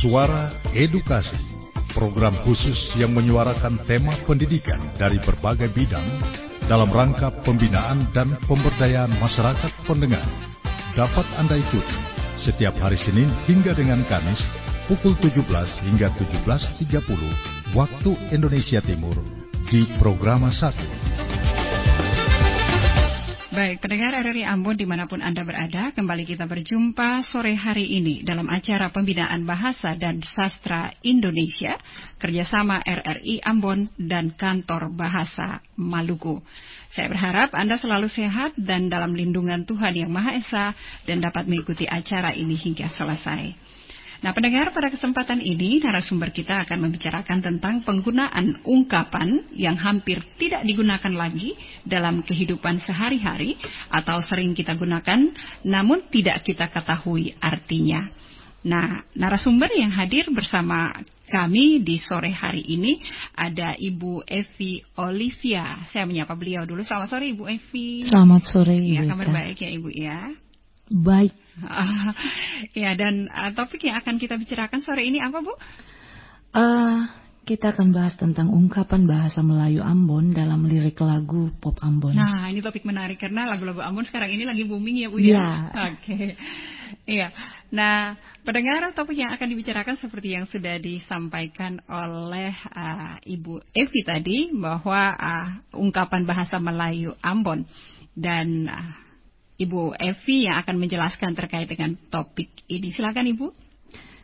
Suara Edukasi, program khusus yang menyuarakan tema pendidikan dari berbagai bidang dalam rangka pembinaan dan pemberdayaan masyarakat pendengar. Dapat Anda ikuti setiap hari Senin hingga dengan Kamis pukul 17 hingga 17.30 waktu Indonesia Timur di Programa 1. Baik, pendengar RRI Ambon di mana pun Anda berada, kembali kita berjumpa sore hari ini dalam acara Pembinaan Bahasa dan Sastra Indonesia, kerjasama RRI Ambon dan Kantor Bahasa Maluku. Saya berharap Anda selalu sehat dan dalam lindungan Tuhan Yang Maha Esa dan dapat mengikuti acara ini hingga selesai. Nah, pendengar, pada kesempatan ini narasumber kita akan membicarakan tentang penggunaan ungkapan yang hampir tidak digunakan lagi dalam kehidupan sehari-hari atau sering kita gunakan namun tidak kita ketahui artinya. Nah, narasumber yang hadir bersama kami di sore hari ini ada Ibu Evi Olivia. Saya menyapa beliau dulu. Selamat sore Ibu Evi. Selamat sore. Ya, kabar baik ya Ibu ya. Baik. Uh, ya dan uh, topik yang akan kita bicarakan sore ini apa Bu? Uh, kita akan bahas tentang ungkapan bahasa Melayu Ambon dalam lirik lagu pop Ambon. Nah ini topik menarik karena lagu-lagu Ambon sekarang ini lagi booming ya Bu ya. ya. Oke. Okay. Iya. Nah, pendengar topik yang akan dibicarakan seperti yang sudah disampaikan oleh uh, Ibu Evi tadi bahwa uh, ungkapan bahasa Melayu Ambon dan uh, Ibu Evi yang akan menjelaskan terkait dengan topik ini. Silakan Ibu.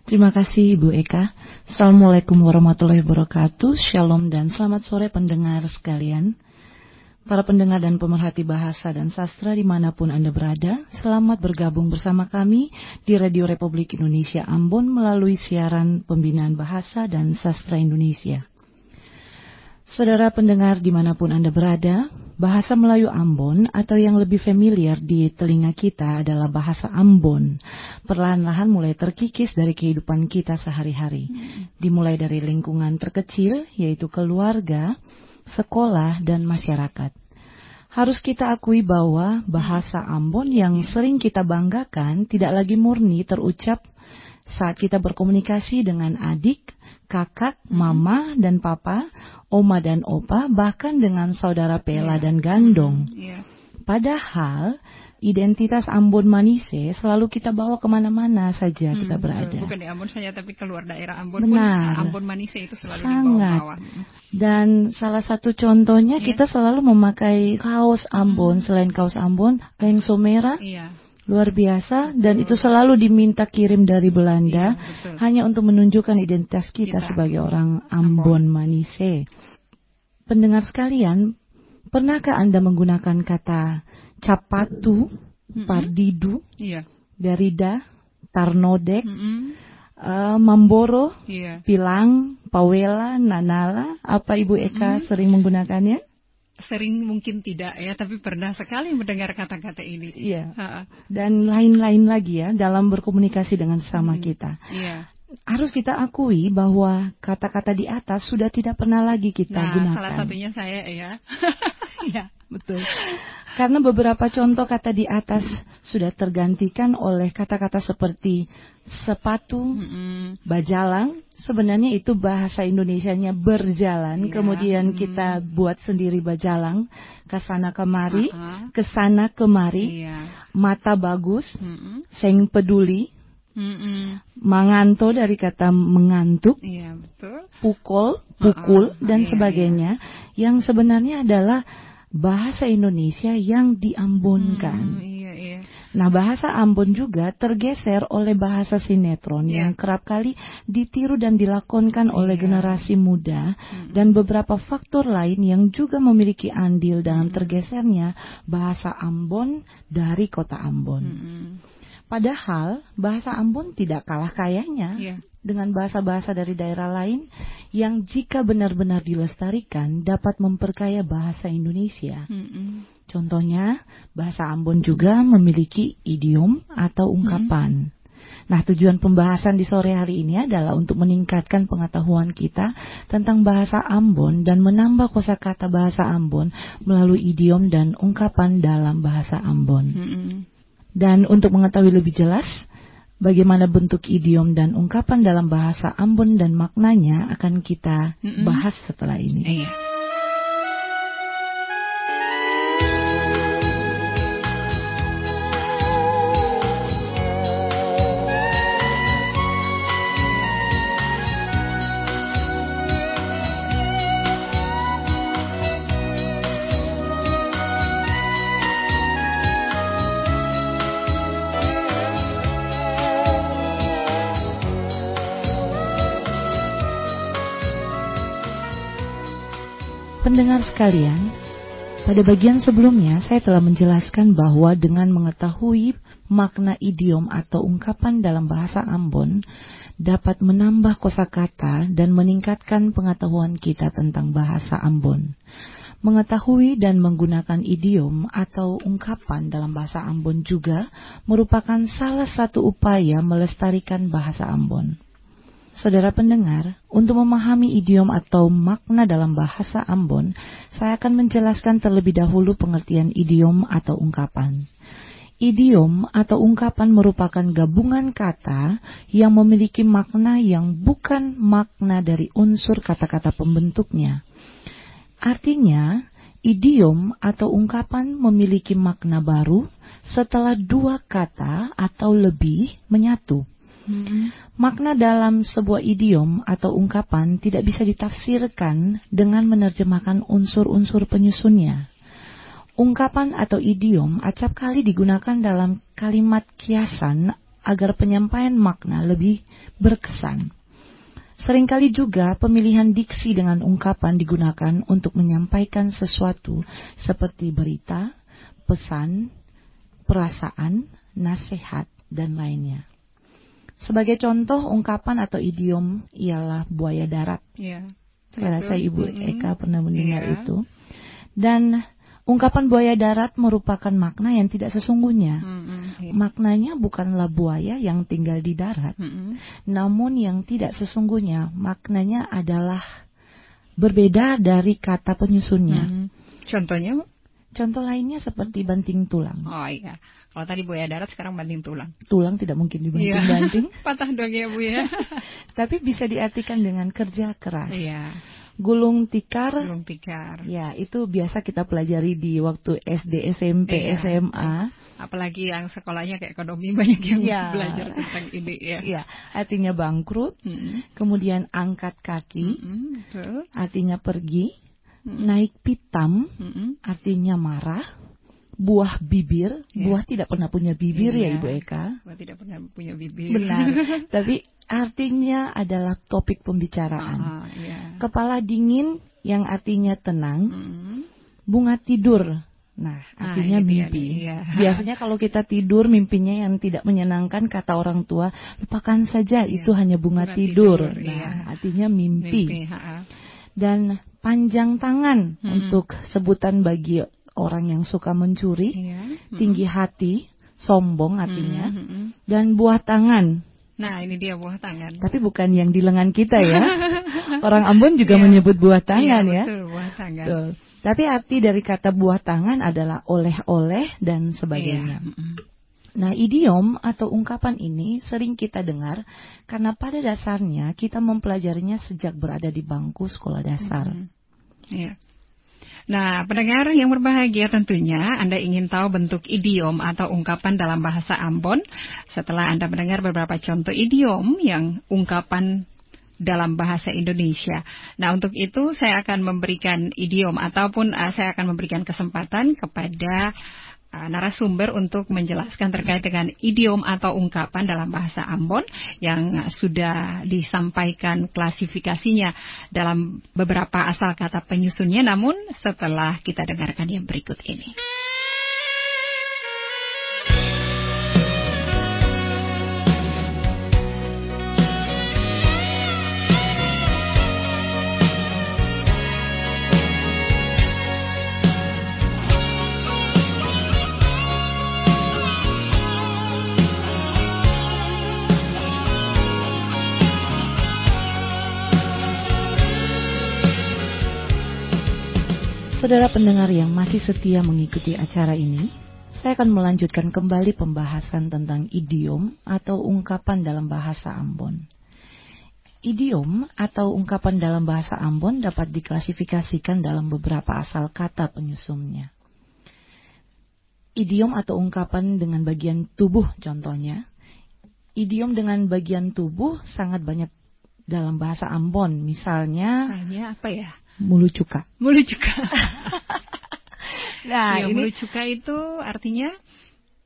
Terima kasih Ibu Eka. Assalamualaikum warahmatullahi wabarakatuh. Shalom dan selamat sore pendengar sekalian. Para pendengar dan pemerhati bahasa dan sastra di mana pun Anda berada, selamat bergabung bersama kami di Radio Republik Indonesia Ambon melalui siaran pembinaan bahasa dan sastra Indonesia. Saudara pendengar di mana pun Anda berada, bahasa Melayu Ambon atau yang lebih familiar di telinga kita adalah bahasa Ambon. Perlahan-lahan mulai terkikis dari kehidupan kita sehari-hari. Dimulai dari lingkungan terkecil, yaitu keluarga, sekolah, dan masyarakat. Harus kita akui bahwa bahasa Ambon yang sering kita banggakan tidak lagi murni terucap saat kita berkomunikasi dengan adik, kakak, mama, dan papa, oma dan opa, bahkan dengan saudara Pela yeah. dan Gandong. Yeah. Padahal identitas Ambon Manise selalu kita bawa ke mana-mana saja hmm, kita berada. Bukan di Ambon saja, tapi keluar daerah Ambon Benar. pun Ambon Manise itu selalu Sangat. dibawa. Dan salah satu contohnya yeah. kita selalu memakai kaos Ambon, hmm. selain kaos Ambon, kain somera. Yeah luar biasa dan itu selalu diminta kirim dari Belanda ya, hanya untuk menunjukkan identitas kita, kita. sebagai orang Ambon Manise. Pendengar sekalian, pernahkah Anda menggunakan kata capatu, mm-hmm. pardidu, yeah. derida, tarnodek, mm-hmm. uh, mamboro, yeah. pilang, pawela, nanala? Apa Ibu Eka mm-hmm. sering menggunakannya? Sering mungkin tidak ya, tapi pernah sekali mendengar kata-kata ini. Iya. Dan lain-lain lagi ya dalam berkomunikasi dengan sesama hmm. kita. Iya. Harus kita akui bahwa kata-kata di atas sudah tidak pernah lagi kita nah, gunakan. salah satunya saya ya. ya, betul. Karena beberapa contoh kata di atas sudah tergantikan oleh kata-kata seperti sepatu, mm -hmm. bajalang, sebenarnya itu bahasa Indonesianya berjalan, yeah. kemudian hmm. kita buat sendiri bajalang, ke sana kemari, uh -huh. ke sana kemari, yeah. mata bagus, mm -hmm. seng peduli, mm -hmm. manganto dari kata mengantuk, yeah, betul. pukul, pukul uh -huh. dan yeah, sebagainya, yeah. yang sebenarnya adalah bahasa Indonesia yang diambonkan. Mm, Nah, bahasa Ambon juga tergeser oleh bahasa sinetron yeah. yang kerap kali ditiru dan dilakonkan oleh yeah. generasi muda mm-hmm. dan beberapa faktor lain yang juga memiliki andil dalam tergesernya bahasa Ambon dari kota Ambon. Mm-hmm. Padahal bahasa Ambon tidak kalah kayanya yeah. dengan bahasa-bahasa dari daerah lain yang jika benar-benar dilestarikan dapat memperkaya bahasa Indonesia. Mm-hmm. Contohnya, bahasa Ambon juga memiliki idiom atau ungkapan. Hmm. Nah, tujuan pembahasan di sore hari ini adalah untuk meningkatkan pengetahuan kita tentang bahasa Ambon dan menambah kosakata bahasa Ambon melalui idiom dan ungkapan dalam bahasa Ambon. Hmm. Dan untuk mengetahui lebih jelas bagaimana bentuk idiom dan ungkapan dalam bahasa Ambon dan maknanya akan kita bahas setelah ini. Iya. Pendengar sekalian, pada bagian sebelumnya saya telah menjelaskan bahwa dengan mengetahui makna idiom atau ungkapan dalam bahasa Ambon dapat menambah kosakata dan meningkatkan pengetahuan kita tentang bahasa Ambon. Mengetahui dan menggunakan idiom atau ungkapan dalam bahasa Ambon juga merupakan salah satu upaya melestarikan bahasa Ambon. Saudara pendengar, untuk memahami idiom atau makna dalam bahasa Ambon, saya akan menjelaskan terlebih dahulu pengertian idiom atau ungkapan. Idiom atau ungkapan merupakan gabungan kata yang memiliki makna yang bukan makna dari unsur kata-kata pembentuknya. Artinya, idiom atau ungkapan memiliki makna baru setelah dua kata atau lebih menyatu. Mm-hmm. Makna dalam sebuah idiom atau ungkapan tidak bisa ditafsirkan dengan menerjemahkan unsur-unsur penyusunnya. Ungkapan atau idiom acap kali digunakan dalam kalimat kiasan agar penyampaian makna lebih berkesan. Seringkali juga pemilihan diksi dengan ungkapan digunakan untuk menyampaikan sesuatu seperti berita, pesan, perasaan, nasihat, dan lainnya. Sebagai contoh ungkapan atau idiom ialah buaya darat. Yeah. Saya rasa Ibu Eka pernah mendengar yeah. itu. Dan ungkapan buaya darat merupakan makna yang tidak sesungguhnya. Mm -hmm. yeah. Maknanya bukanlah buaya yang tinggal di darat, mm -hmm. namun yang tidak sesungguhnya maknanya adalah berbeda dari kata penyusunnya. Mm -hmm. Contohnya? Contoh lainnya seperti banting tulang. Oh iya. Kalau tadi buaya darat sekarang banting tulang. Tulang tidak mungkin dibanting-banting. Iya. Patah dong ya Bu ya. Tapi bisa diartikan dengan kerja keras. Iya. Gulung tikar. Gulung tikar. Ya, itu biasa kita pelajari di waktu SD, SMP, iya. SMA. Apalagi yang sekolahnya kayak ekonomi banyak yang ya. belajar tentang ini ya. Iya, artinya bangkrut. Mm -hmm. Kemudian angkat kaki. Mm -hmm, Artinya pergi. Mm -hmm. Naik pitam. Mm -hmm. Artinya marah buah bibir, ya. buah tidak pernah punya bibir ya, ya Ibu Eka. Buah tidak pernah punya bibir. Benar. Tapi artinya adalah topik pembicaraan. Ah, ya. Kepala dingin yang artinya tenang. Hmm. Bunga tidur. Nah, ah, artinya ah, mimpi. Ya. Biasanya kalau kita tidur mimpinya yang tidak menyenangkan kata orang tua, lupakan saja ya. itu hanya bunga, bunga tidur. tidur. Nah, ya. artinya mimpi. mimpi Dan panjang tangan hmm. untuk sebutan bagi orang yang suka mencuri, iya. tinggi hati, sombong artinya, mm -hmm. dan buah tangan. Nah, ini dia buah tangan. Tapi bukan yang di lengan kita ya. orang Ambon juga yeah. menyebut buah tangan yeah, ya. Betul, buah tangan. Betul. Tapi arti dari kata buah tangan adalah oleh-oleh dan sebagainya. Yeah. Nah, idiom atau ungkapan ini sering kita dengar karena pada dasarnya kita mempelajarinya sejak berada di bangku sekolah dasar. Mm -hmm. yeah. Nah, pendengar yang berbahagia tentunya Anda ingin tahu bentuk idiom atau ungkapan dalam bahasa Ambon. Setelah Anda mendengar beberapa contoh idiom yang ungkapan dalam bahasa Indonesia. Nah, untuk itu saya akan memberikan idiom ataupun uh, saya akan memberikan kesempatan kepada narasumber untuk menjelaskan terkait dengan idiom atau ungkapan dalam bahasa Ambon yang sudah disampaikan klasifikasinya dalam beberapa asal kata penyusunnya namun setelah kita dengarkan yang berikut ini. Saudara pendengar yang masih setia mengikuti acara ini, saya akan melanjutkan kembali pembahasan tentang idiom atau ungkapan dalam bahasa Ambon. Idiom atau ungkapan dalam bahasa Ambon dapat diklasifikasikan dalam beberapa asal kata penyusunnya. Idiom atau ungkapan dengan bagian tubuh contohnya. Idiom dengan bagian tubuh sangat banyak dalam bahasa Ambon. Misalnya, Misalnya apa ya? Mulu cuka. Mulu cuka. Nah, ya, ini mulu cuka itu artinya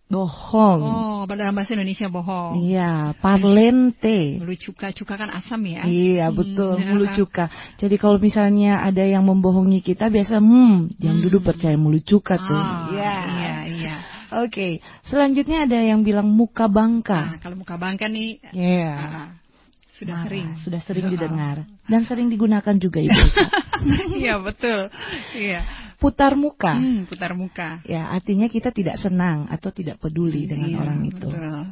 bohong. oh dalam bahasa Indonesia bohong. Iya, parlente. Mulu cuka, cuka kan asam ya? Iya Hmm, betul, ya mulu kan? cuka. Jadi kalau misalnya ada yang membohongi kita biasa, hmm, yang Hmm. duduk percaya mulu cuka tuh. Ah, Iya. iya, iya. Oke, selanjutnya ada yang bilang muka Nah, bangka. kalau muka bangka nih Iya. ah, sudah Marah, sering. Sudah sering Ah. didengar dan sering digunakan juga ibu. Iya betul. Iya. Putar muka. Hmm, putar muka. Ya, artinya kita tidak senang atau tidak peduli dengan Iya, orang itu. Betul.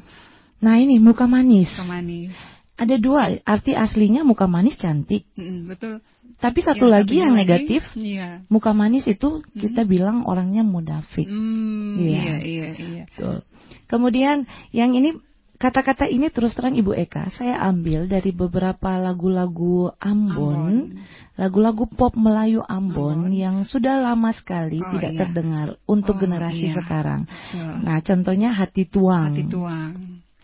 Nah ini muka manis. Muka manis. Ada dua, arti aslinya muka manis cantik. Mm, betul. Tapi satu Yang lagi yang lagi, negatif, Iya. muka manis itu kita bilang orangnya munafik. Hmm, Iya. iya, iya, iya. Betul. Kemudian yang ini kata-kata ini terus terang Ibu Eka saya ambil dari beberapa lagu-lagu Ambon, lagu-lagu pop Melayu Ambon, Ambon. yang sudah lama sekali Oh, tidak iya. terdengar untuk Oh, generasi iya. sekarang. Betul. Nah, contohnya hati tuang. Hati tuang.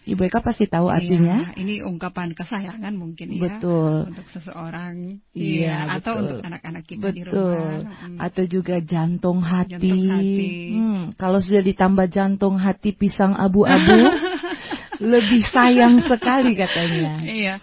Ibu Eka pasti tahu artinya. Iya, ini ungkapan kesayangan mungkin ya. Betul. Untuk seseorang. Iya, Atau betul. untuk anak-anak kita di Betul. rumah. Hmm. Atau juga jantung hati. Jantung hati. Hmm, kalau sudah ditambah jantung hati pisang abu-abu, lebih sayang sekali katanya. Iya.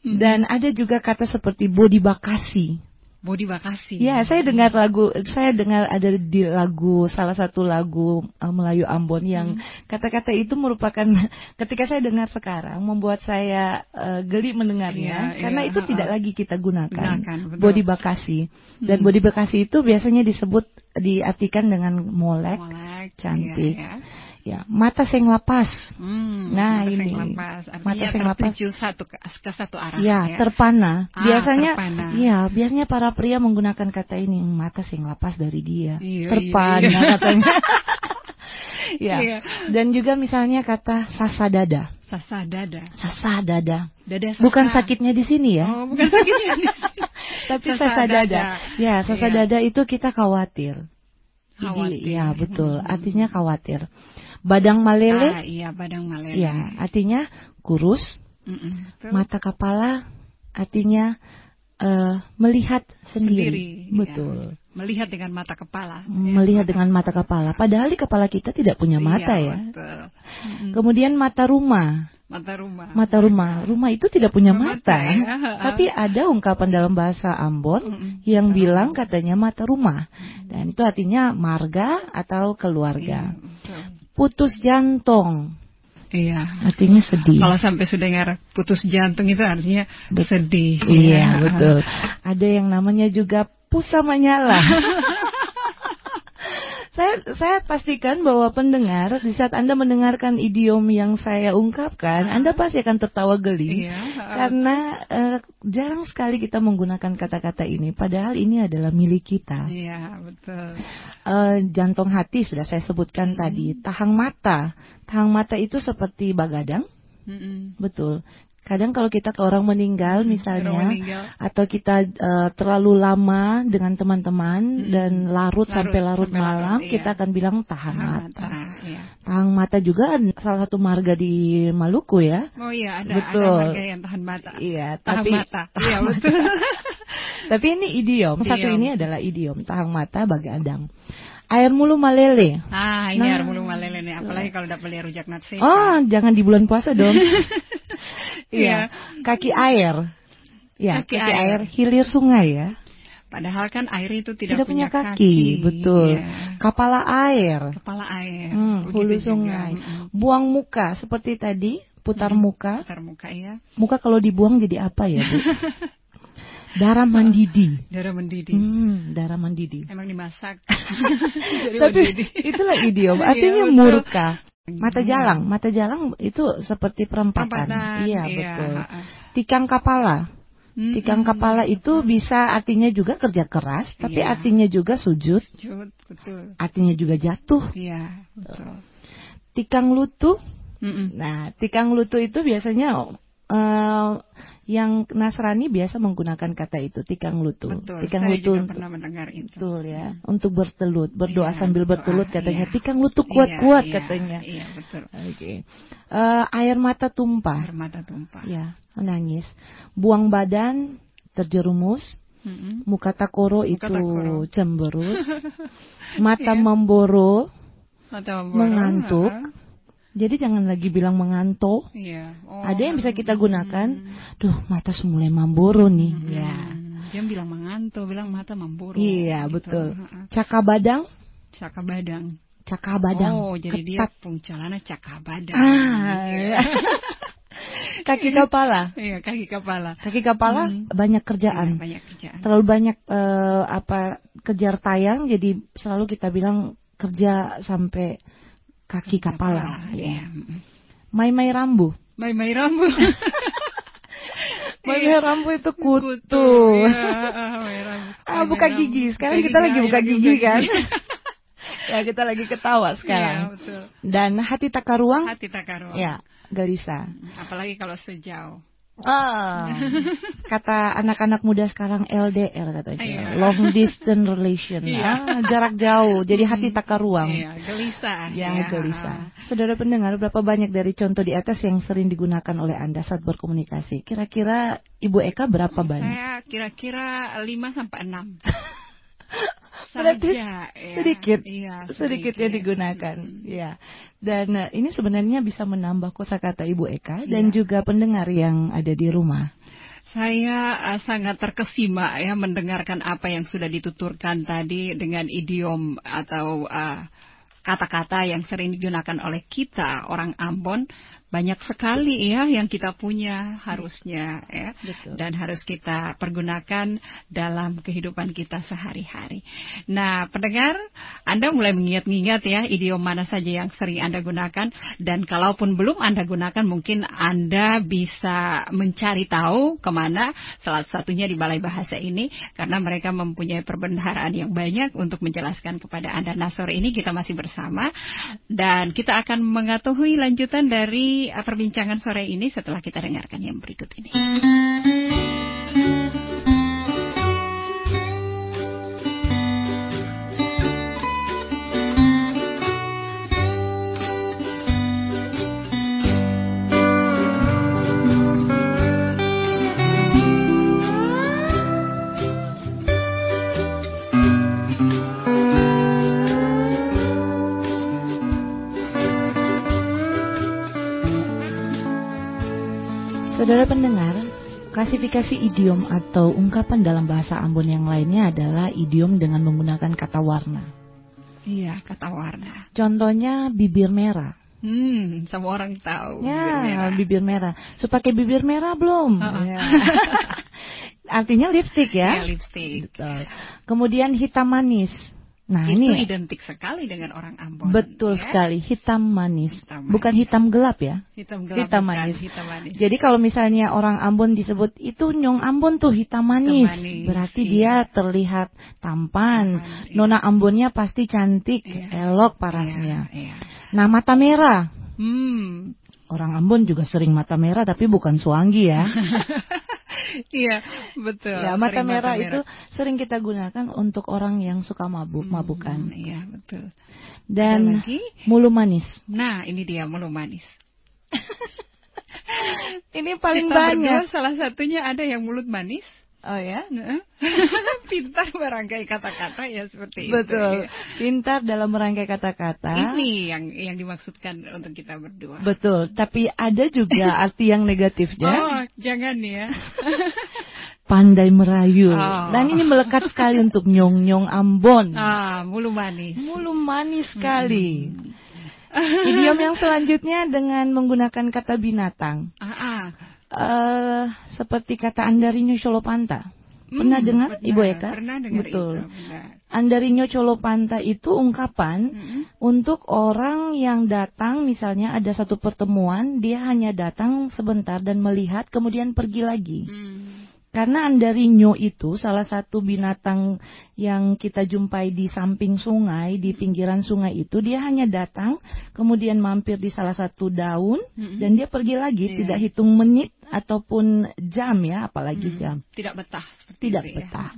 Hmm. Dan ada juga kata seperti body bakasi. Bodi bakasi. Ya, saya dengar lagu, saya dengar ada di lagu salah satu lagu uh, Melayu Ambon yang kata-kata itu merupakan ketika saya dengar sekarang membuat saya uh, geli mendengarnya Iya, karena iya, itu ha-ha. tidak lagi kita gunakan. Gunakan, betul. Body bakasi. Dan Hmm. body bakasi itu biasanya disebut diartikan dengan molek, Molek. cantik. Iya, ya. Ya, mata seng lapas. Hmm, Nah, mata ini. lepas. Artinya Mata lepas. tertuju satu ke, ke satu arah. Ya, terpana. Ah, biasanya, terpana. ya, biasanya para pria menggunakan kata ini mata sing lapas dari dia. Iya, terpana iya, iya. katanya. ya. Iya. Dan juga misalnya kata sasa dada. Sasa dada. Sasa dada. Dada sasa. Bukan sakitnya di sini ya. Oh, bukan sakitnya di sini. Tapi Sasa sasa, dada. dada. Ya, sasa Iya. dada itu kita khawatir. Jadi, Khawatir. ya betul. Artinya khawatir. Badang malele. Ah, iya, badang malele. Ya, artinya kurus. Mm-mm, betul. Mata kepala artinya eh, melihat sendiri. Sendiri, Betul. ya. Melihat dengan mata kepala. Melihat dengan mata kepala. Padahal di kepala kita tidak punya Iya, mata ya. Betul. Kemudian mata rumah. Mata rumah. Mata rumah. Rumah itu tidak punya Mata, mata. ya. Tapi ada ungkapan dalam bahasa Ambon Mm-mm. yang bilang katanya mata rumah. Dan itu artinya marga atau Iya, keluarga. betul. Putus jantung. Iya. Artinya sedih. Kalau sampai sudah dengar putus jantung itu artinya sedih. Iya, betul. Ada yang namanya juga pusa menyala. saya saya pastikan bahwa pendengar di saat Anda mendengarkan idiom yang saya ungkapkan, Anda pasti akan tertawa geli. Iya. Karena eh, jarang sekali kita menggunakan kata-kata ini, padahal ini adalah milik kita. Iya, betul. Eh, jantung hati sudah saya sebutkan Mm-hmm. tadi, tahang mata, tahang mata itu seperti bagadang, Mm-mm. betul. Kadang kalau kita ke orang meninggal misalnya, Mm-hmm. Orang meninggal. atau kita eh, terlalu lama dengan teman-teman Mm-mm. dan larut, Larut, sampai larut sampai larut, malam, iya. kita akan bilang tahan Tahan mata. iya. Tahang mata juga salah satu marga di Maluku ya. Oh iya, ada Betul. ada marga yang tahan mata. Iya, Tahan tapi mata. Iya, betul. tapi ini idiom. Satu Idiom. ini adalah idiom tahang mata bagadang. Air mulu malele. Ah, ini Nah. air mulu malele nih, apalagi kalau dapat lihat rujak nasi. Oh, jangan di bulan puasa dong. Iya. Kaki air. Ya, Kaki kaki, air. air. hilir sungai ya. Padahal kan air itu tidak, Tidak, punya kaki, kaki. betul. Iya. Kepala air. Kepala air. Hmm, hulu juga. sungai. Mm-mm. Buang muka seperti tadi, putar Mm-mm. muka. Putar muka ya. Muka kalau dibuang jadi apa ya, Bu? darah mandidi. Darah mendidih. Hmm, darah mandidi. Emang dimasak. Tapi mendidih. itulah idiom, Iya, artinya betul. murka. Mata jalang, mata jalang itu seperti perempatan. Perempatan, Iya, iya, betul. Tikang kepala. Mm-mm. Tikang kepala itu bisa artinya juga kerja keras, tapi Iya. artinya juga sujud, Jut, betul. artinya juga jatuh. Iya, betul. tikang lutu. Mm-mm. Nah, tikang lutu itu biasanya eh, yang Nasrani biasa menggunakan kata itu tikang lutu. Betul. Tikang Saya lutu juga untuk- pernah mendengar itu. Betul ya, untuk bertelut, berdoa Iya, sambil berdoa, bertelut katanya. iya. Tikang lutu kuat-kuat Iya, iya, katanya. Iya, betul. Oke. Eh, air mata tumpah. Air mata tumpah. Ya, menangis. Buang badan, terjerumus. Mm-mm. Muka takoro Muka itu takoro. cemberut. Mata Iya. memboro, Mata memborong, mengantuk. ah. Jadi jangan lagi bilang mengantuk. Iya. Oh, Ada yang bisa kita gunakan. hmm. Duh, mata mulai mamboro nih. Hmm. Ya. Dia bilang mengantuk, bilang mata memburu. Iya, gitu. betul. Cakabadang, Caka badang. cakabadang. Oh, jadi dia ketat. pungcalana caka badang. Ah, Iya. Kaki kepala. Iya, kaki kepala. Kaki kepala Hmm. banyak Iya, kerjaan. banyak kerjaan. Terlalu banyak eh, apa kejar tayang jadi selalu kita bilang kerja sampai kaki kepala. Ya. Mai-mai rambu. Mai-mai rambut. Mai-mai rambu itu kutu. Mai rambut. Ah, buka gigi. Sekarang kita lagi buka gigi kan. ya, kita lagi ketawa Iya, sekarang. betul. Dan hati takaruang, Hati takaruang. ya, gelisah. Apalagi kalau sejauh. Ah, kata anak-anak muda sekarang LDR katanya, Iya. long distance relation, Iya. ah, jarak jauh, jadi hati takaruang. Iya, gelisah. Ya, ya. gelisah. Saudara pendengar, berapa banyak dari contoh di atas yang sering digunakan oleh Anda saat berkomunikasi? Kira-kira Ibu Eka berapa banyak? Saya kira-kira 5 sampai 6. Berarti ya. sedikit, Iya, sedikit yang digunakan. Ya. Dan eh, ini sebenarnya bisa menambah kosakata Ibu Eka dan Iya. juga pendengar yang ada di rumah. Saya uh, sangat terkesima ya mendengarkan apa yang sudah dituturkan tadi dengan idiom atau uh, kata-kata yang sering digunakan oleh kita orang Ambon banyak sekali ya yang kita punya harusnya ya Betul. dan harus kita pergunakan dalam kehidupan kita sehari-hari. Nah, pendengar, Anda mulai mengingat-ingat ya idiom mana saja yang sering Anda gunakan dan kalaupun belum Anda gunakan mungkin Anda bisa mencari tahu ke mana salah satunya di Balai Bahasa ini karena mereka mempunyai perbendaharaan yang banyak untuk menjelaskan kepada Anda. Nah, sore ini kita masih bersama dan kita akan mengetahui lanjutan dari perbincangan sore ini setelah kita dengarkan yang berikut ini. Saudara pendengar, klasifikasi idiom atau ungkapan dalam bahasa Ambon yang lainnya adalah idiom dengan menggunakan kata warna. Iya, kata warna. Contohnya bibir merah. Hmm, semua orang tahu. bibir Ya, merah. bibir merah. So pakai bibir merah belum? Uh-uh. Ya. Artinya lipstick Ya, ya. lipstick. Betul. Kemudian hitam manis. Nah itu ini identik sekali dengan orang Ambon. betul ya. sekali hitam manis. Hitam manis. bukan hitam gelap ya. Hitam gelap. Hitam bukan, manis. Hitam manis. Jadi kalau misalnya orang Ambon disebut itu nyong Ambon tuh hitam manis, manis, berarti iya. dia terlihat tampan. Iya. Nona Ambonnya pasti cantik, Iya. elok parasnya. Iya, iya. Nah mata merah, Hmm. orang Ambon juga sering mata merah tapi bukan suanggi ya. Iya, betul. ya mata Sering merah itu sering kita gunakan untuk orang yang suka mabuk, Hmm, mabukan. Iya, betul. Dan lagi? mulu manis. Nah, ini dia mulu manis. Ini paling Kita banyak. berdua salah satunya ada yang mulut manis. Oh ya? Pintar merangkai kata-kata ya seperti itu. Betul. ya. Pintar dalam merangkai kata-kata. Ini yang yang dimaksudkan untuk kita berdua. Betul, tapi ada juga arti yang negatifnya. Oh, jangan ya. Pandai merayu. Oh. Dan ini melekat sekali untuk nyong-nyong Ambon. ah, mulu manis. Mulu manis sekali. Idiom yang selanjutnya dengan menggunakan kata binatang. Ah, ah. Eh seperti kata Andarinyo Colopanta. Pernah Hmm, dengar pernah, Ibu Eka? Pernah dengar Betul. itu. benar. Andarinyo Colopanta itu ungkapan Mm-mm. untuk orang yang datang misalnya ada satu pertemuan, dia hanya datang sebentar dan melihat kemudian pergi lagi. Hmm. Karena andarinyo itu salah satu binatang yang kita jumpai di samping sungai, di pinggiran sungai itu dia hanya datang, kemudian mampir di salah satu daun Mm-mm. dan dia pergi lagi, Iya. tidak hitung menit ataupun jam ya, apalagi Mm. jam. Tidak betah. Tidak itu ya. betah.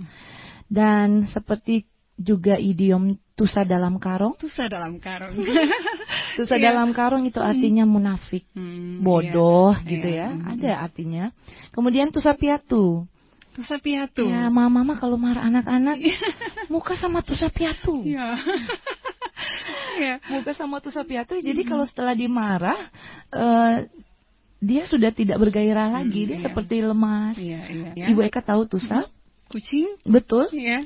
Dan seperti juga idiom tusa dalam karung. Tusa dalam karung. Tusa Iya. dalam karung itu artinya munafik, Hmm, bodoh iya. gitu Iya. ya. Hmm. Ada artinya. Kemudian tusa piatu. Tusa piatu. Ya, mama-mama kalau marah anak-anak, muka sama tusa piatu. Iya. Iya. Muka sama tusa piatu. Jadi kalau setelah dimarah, eh, dia sudah tidak bergairah lagi. Hmm, Dia iya. seperti lemas. Iya, iya. Ya. Ibu Eka tahu tusa? Kucing? Betul. Iya.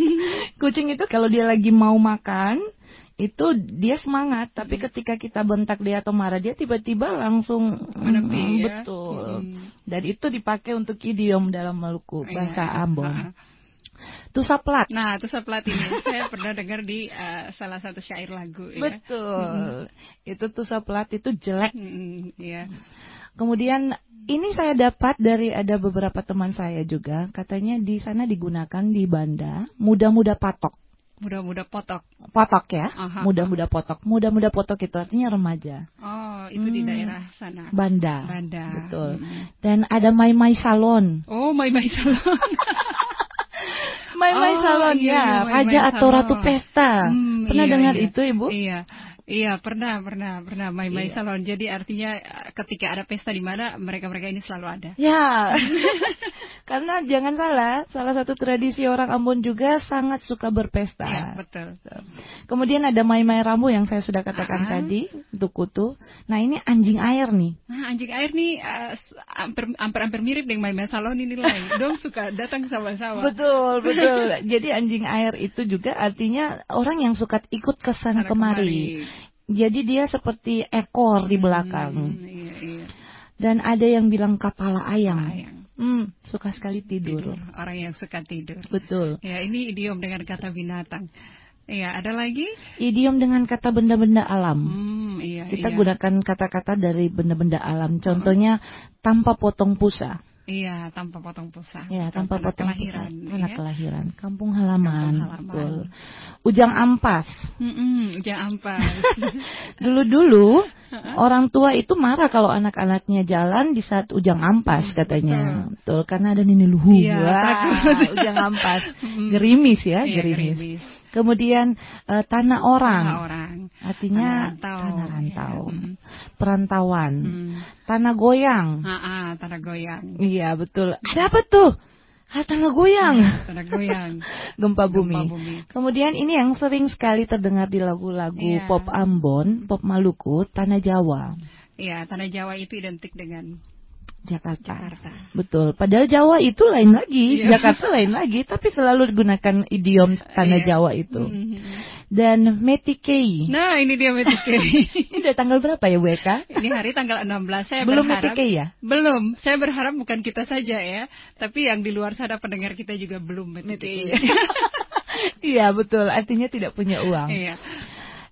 Kucing itu kalau dia lagi mau makan, itu dia semangat. Tapi ketika kita bentak dia atau marah dia, tiba-tiba langsung Menepi mm, ya. betul. Mm. Dan itu dipakai untuk idiom dalam Maluku bahasa Iya. Ambon. Ha-ha. Tusa plat. Nah, tusa plat ini saya pernah dengar di eh, salah satu syair lagu ya. Betul. Itu tusa plat itu jelek. Mm, Iya. Kemudian ini saya dapat dari ada beberapa teman saya juga, katanya di sana digunakan di Banda muda-muda patok. Mudah-mudah potok. Potok ya, muda-muda potok. Muda-muda potok itu artinya remaja. Oh, itu di Hmm. daerah sana. Banda. Banda. Betul. Mm. Dan ada mai-mai salon. Oh, Mai Mai Salon. Mai-mai Oh, salon iya, ya, Mai raja Mai atau ratu pesta. Hmm, Pernah iya, dengar iya. itu, Ibu? Iya. Iya, pernah, pernah, pernah Mai Mai Iya. Salon. Jadi artinya eh, ketika ada pesta di mana mereka-mereka ini selalu ada. Ya, karena jangan salah, salah satu tradisi orang Ambon juga sangat suka berpesta. Iya, betul. Kemudian ada mai-mai rambu yang saya sudah katakan Ah. tadi untuk kutu. Nah ini anjing air nih. Nah, anjing air nih eh, hampir hampir mirip dengan Mai Mai Salon ini lah. Dong suka datang sama-sama. Betul, betul. Jadi anjing air itu juga artinya orang yang suka ikut ke sana Sana kemari. Jadi dia seperti ekor di belakang. Hmm, iya, iya. Dan ada yang bilang kepala ayam. Ayang. Hmm, suka sekali tidur. Tidur. Orang yang suka tidur. Betul. Ya, ini idiom dengan kata binatang. Iya, ada lagi? Idiom dengan kata benda-benda alam. Hmm, iya, Kita iya. gunakan kata-kata dari benda-benda alam. Contohnya tanpa potong pusa. Iya, tanpa potong pusa. Ya, Atau tanpa anak potong kelahiran. pusa. Anak ya. kelahiran. Kampung halaman. Kampung halaman. Betul. Ujang ampas. Mm-mm, ujang ampas. Dulu-dulu orang tua itu marah kalau anak-anaknya jalan di saat ujang ampas katanya. Betul, karena ada nini luhu. Iya, Wah, ujang ampas. Mm. Gerimis ya, Iya, gerimis. gerimis. Kemudian eh, tanah orang. Tanah orang. Artinya Tanah rantau. tanah rantau. Mm. Perantauan. Hmm. Tanah goyang. Ah, ah, tanah goyang. Iya, betul. Ada apa tuh? Ah, tanah goyang. Tanah goyang. Gempa bumi. Gempa bumi. Kemudian ini yang sering sekali terdengar di lagu-lagu Iya. pop Ambon, pop Maluku, Tanah Jawa, Iya, tanah Jawa itu identik dengan Jakarta. Jakarta. Betul. Padahal Jawa itu lain lagi, Iya. Jakarta lain lagi, tapi selalu digunakan idiom Tanah Iya. Jawa itu. Mhm. Dan Metikei. Nah, ini dia Metikei. Ini udah tanggal berapa ya, Bu Eka? ini hari tanggal 16. Saya Belum berharap Metikei ya? Belum. Saya berharap bukan kita saja ya, tapi yang di luar sana pendengar kita juga belum Metikei. Iya, betul. Artinya tidak punya uang. Iya.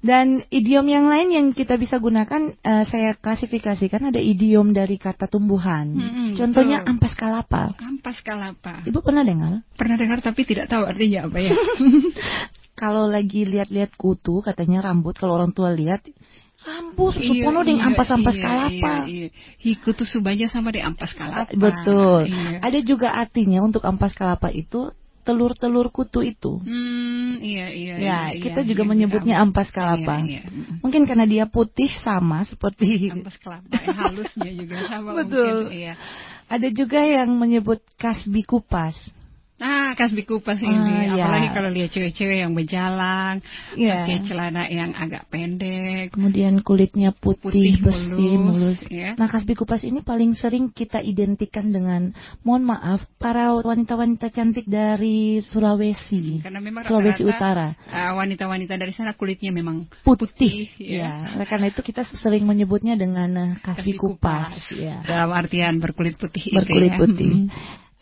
Dan idiom yang lain yang kita bisa gunakan, eh, saya klasifikasikan ada idiom dari kata tumbuhan. Mm-mm, Contohnya betul. ampas kalapa. Ampas kalapa. Ibu pernah dengar? Pernah dengar tapi tidak tahu artinya apa ya. Kalau lagi lihat-lihat kutu, katanya rambut, kalau orang tua lihat, rambut susu Iya, pono ding iya, ampas-ampas iya, kalapa. Iya, iya. Hiku tuh subanya sama di ampas kalapa. Betul. Iya. Ada juga artinya untuk ampas kalapa itu telur-telur kutu itu. Hmm, iya iya. Ya, iya, kita iya, juga iya, menyebutnya iya. ampas kalapa. Iya, iya. Mungkin karena dia putih sama seperti Ampas kelapa, eh, halusnya juga sama Betul. mungkin. Iya. ada juga yang menyebut kasbi kupas. Nah, kasbi kupas ini, Ah, iya. apalagi kalau lihat cewek-cewek yang berjalan, Iya. pakai celana yang agak pendek, Kemudian kulitnya putih, Putih, bersih, mulus. mulus, ya. Nah, kasbi kupas ini paling sering kita identikan dengan, mohon maaf, para wanita-wanita cantik dari Sulawesi, karena memang Sulawesi rata-rata, Utara. ah, wanita-wanita dari sana kulitnya memang Putih, ya. ya. Karena itu kita sering menyebutnya dengan eh, kasbi Kasbi kupas, kupas. ya. Dalam artian berkulit putih Berkulit itu ya. putih.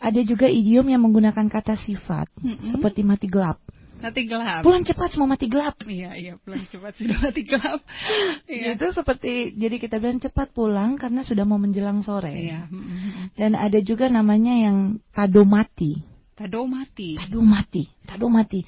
Ada juga idiom yang menggunakan kata sifat, Mm-mm. seperti mati gelap. Mati gelap. Pulang cepat semua mati gelap. Iya, iya, pulang cepat sudah mati gelap. Iya. Itu seperti jadi kita bilang cepat pulang karena sudah mau menjelang sore. Iya. Dan ada juga namanya yang tado mati. Tado mati. Tado mati. Tado mati.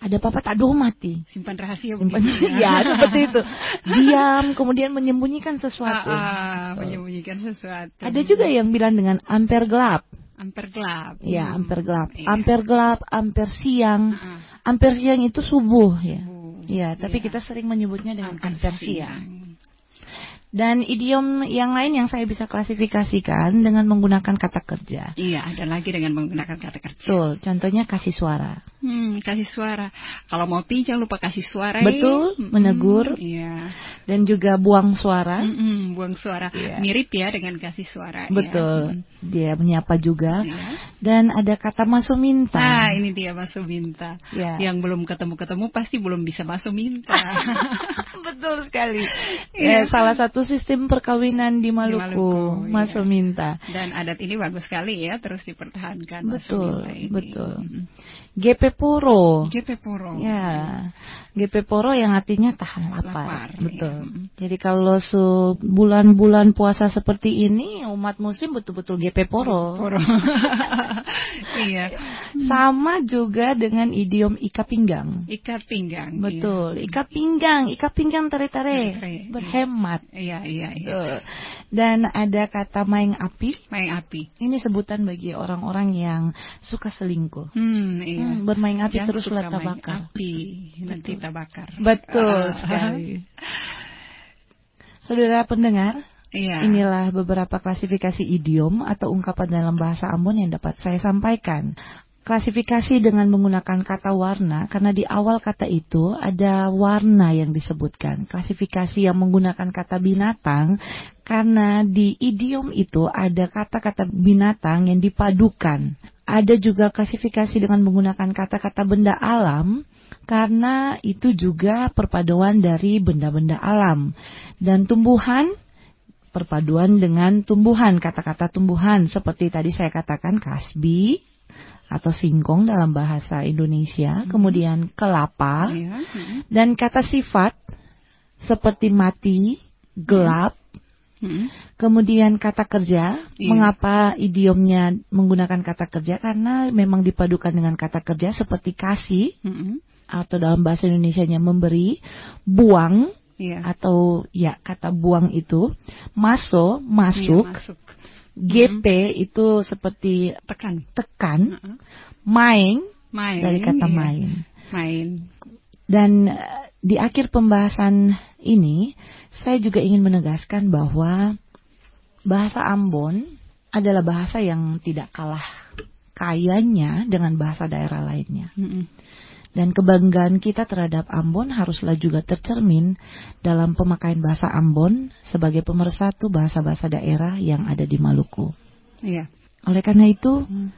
Ada apa-apa tado mati. Simpan rahasia Simpan, begitu ya, seperti itu. Diam, kemudian menyembunyikan sesuatu. Ah, ah, menyembunyikan sesuatu. Ada juga yang bilang dengan amper gelap. Amper gelap. Ya, Hmm. amper gelap. Iya. Amper gelap, amper siang. Ah, Amper siang itu subuh ya. subuh. Ya, tapi Iya. kita sering menyebutnya dengan Amper amper siang. siang. Dan idiom yang lain yang saya bisa klasifikasikan dengan menggunakan kata kerja. Iya, ada lagi dengan menggunakan kata kerja. Betul, contohnya kasih suara. Hmm, kasih suara. Kalau mau pi jangan lupa kasih suara. ya. Betul, Mm-mm, menegur. Iya. Dan juga buang suara. Mm-mm, buang suara. Iya. Mirip ya dengan kasih suara. ya. Betul, dia menyapa juga. Iya. Dan ada kata masuk minta. Nah, ini dia masuk minta. Ya. Yang belum ketemu-ketemu pasti belum bisa masuk minta. Betul sekali. Iya. Eh, salah satu sistem perkawinan di Maluku, Maluku, masuk iya. minta. Dan adat ini bagus sekali ya, terus dipertahankan. Betul, ini. betul. GP Poro. GP Poro. Ya, GP Poro yang artinya tahan lapar. Lapar, Betul. iya. Jadi kalau bulan-bulan puasa seperti ini, umat muslim betul-betul GP Poro. Poro. iya. Sama juga dengan idiom ika pinggang. Ikat pinggang. Betul, ika pinggang, ika pinggang tare-tare, Tare, berhemat. Iya, iya, iya. Betul. Dan ada kata main api. Main api. Ini sebutan bagi orang-orang yang suka selingkuh. Hmm, iya. Hmm, bermain api Yang teruslah suka main tabakar. Api, nanti tabakar. Betul Ah. sekali. Saudara pendengar, Iya. inilah beberapa klasifikasi idiom atau ungkapan dalam bahasa Ambon yang dapat saya sampaikan. Klasifikasi dengan menggunakan kata warna karena di awal kata itu ada warna yang disebutkan. Klasifikasi yang menggunakan kata binatang karena di idiom itu ada kata-kata binatang yang dipadukan. Ada juga klasifikasi dengan menggunakan kata-kata benda alam karena itu juga perpaduan dari benda-benda alam. Dan tumbuhan perpaduan dengan tumbuhan, kata-kata tumbuhan seperti tadi saya katakan kasbi atau singkong dalam bahasa Indonesia, kemudian kelapa Iya. mm, dan kata sifat seperti mati, gelap, mm. kemudian kata kerja. Iya. Mengapa idiomnya menggunakan kata kerja? Karena memang dipadukan dengan kata kerja seperti kasih Mm-mm. atau dalam bahasa Indonesianya memberi, buang Iya. atau ya kata buang itu, maso masuk, Iya, masuk. GP itu seperti Tekan. tekan, main Main. dari kata iya. main. Main. Dan eh, di akhir pembahasan ini, saya juga ingin menegaskan bahwa bahasa Ambon adalah bahasa yang tidak kalah kayanya dengan bahasa daerah lainnya. Mm-mm. Dan kebanggaan kita terhadap Ambon haruslah juga tercermin dalam pemakaian bahasa Ambon sebagai pemersatu bahasa-bahasa daerah yang ada di Maluku. Iya. Oleh karena itu, Hmm.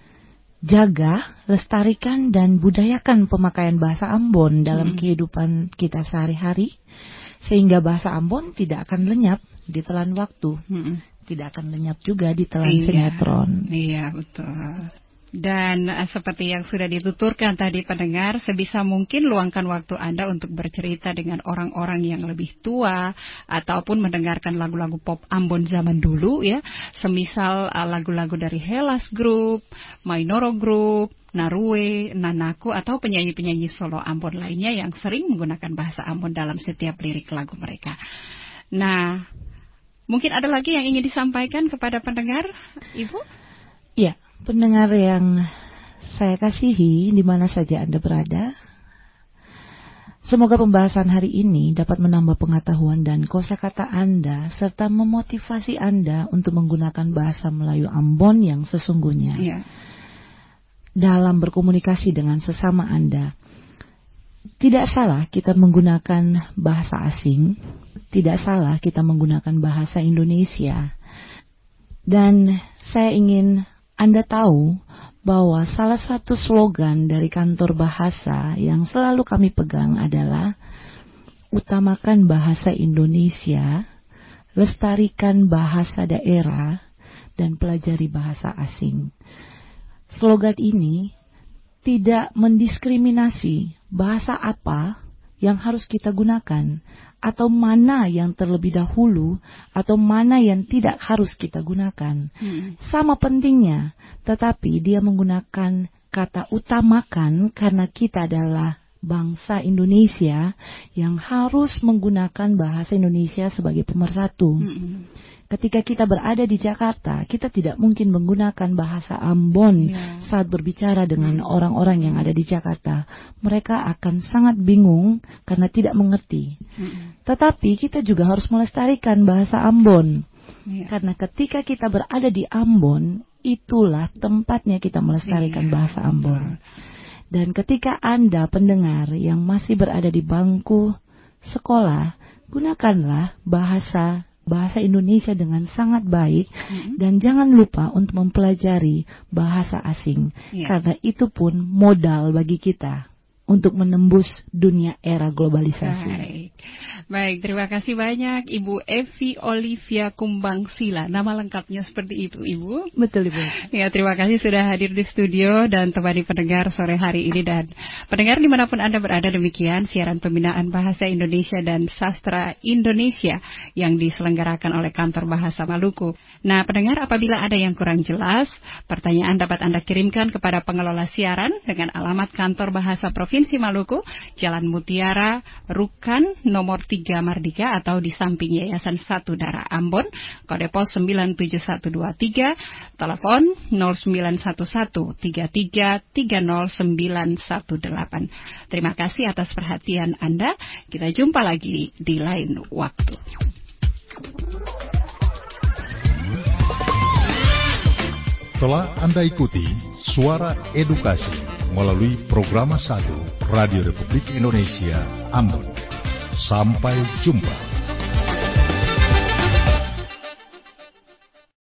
jaga, lestarikan, dan budayakan pemakaian bahasa Ambon dalam Hmm. kehidupan kita sehari-hari, sehingga bahasa Ambon tidak akan lenyap di telan waktu, Mm-mm. tidak akan lenyap juga di telan Iya. sinetron. Iya, betul. Dan eh, seperti yang sudah dituturkan tadi pendengar, sebisa mungkin luangkan waktu Anda untuk bercerita dengan orang-orang yang lebih tua ataupun mendengarkan lagu-lagu pop Ambon zaman dulu ya. Semisal eh, lagu-lagu dari Hellas Group, Mainoro Group, Narue, Nanaku atau penyanyi-penyanyi solo Ambon lainnya yang sering menggunakan bahasa Ambon dalam setiap lirik lagu mereka. Nah, mungkin ada lagi yang ingin disampaikan kepada pendengar, Ibu? Ya, pendengar yang saya kasihi di mana saja Anda berada, Semoga pembahasan hari ini dapat menambah pengetahuan dan kosakata Anda serta memotivasi Anda untuk menggunakan bahasa Melayu Ambon yang sesungguhnya Iya. dalam berkomunikasi dengan sesama Anda. Tidak salah kita menggunakan bahasa asing, tidak salah kita menggunakan bahasa Indonesia. Dan saya ingin Anda tahu bahwa salah satu slogan dari kantor bahasa yang selalu kami pegang adalah utamakan bahasa Indonesia, lestarikan bahasa daerah, dan pelajari bahasa asing. Slogan ini tidak mendiskriminasi bahasa apa yang harus kita gunakan, atau mana yang terlebih dahulu, atau mana yang tidak harus kita gunakan. Hmm. Sama pentingnya, tetapi dia menggunakan kata utamakan karena kita adalah bangsa Indonesia yang harus menggunakan bahasa Indonesia sebagai pemersatu. Mm-hmm. Ketika kita berada di Jakarta, kita tidak mungkin menggunakan bahasa Ambon yeah. saat berbicara dengan orang-orang yang ada di Jakarta. Mereka akan sangat bingung karena tidak mengerti. Mm-hmm. Tetapi kita juga harus melestarikan bahasa Ambon. Yeah. Karena ketika kita berada di Ambon, itulah tempatnya kita melestarikan yeah. bahasa Ambon. Dan ketika Anda pendengar yang masih berada di bangku sekolah, gunakanlah bahasa bahasa Indonesia dengan sangat baik mm-hmm. dan jangan lupa untuk mempelajari bahasa asing yeah. karena itu pun modal bagi kita untuk menembus dunia era globalisasi. Baik. Baik, terima kasih banyak Ibu Evi Olivia Kumbang Sila. Nama lengkapnya seperti itu, Ibu. Betul, Ibu. Ya, terima kasih sudah hadir di studio dan temani pendengar sore hari ini dan pendengar di mana pun Anda berada demikian siaran pembinaan bahasa Indonesia dan sastra Indonesia yang diselenggarakan oleh Kantor Bahasa Maluku. Nah, pendengar apabila ada yang kurang jelas, pertanyaan dapat Anda kirimkan kepada pengelola siaran dengan alamat Kantor Bahasa Provinsi Maluku, Jalan Mutiara, Rukan, nomor 3 Mardika atau di samping Yayasan Satu Darah Ambon, kode pos 97123, telepon 091133309118. Terima kasih atas perhatian Anda. Kita jumpa lagi di lain waktu. Telah Anda ikuti Suara Edukasi melalui program 1 Radio Republik Indonesia Ambon. Sampai jumpa.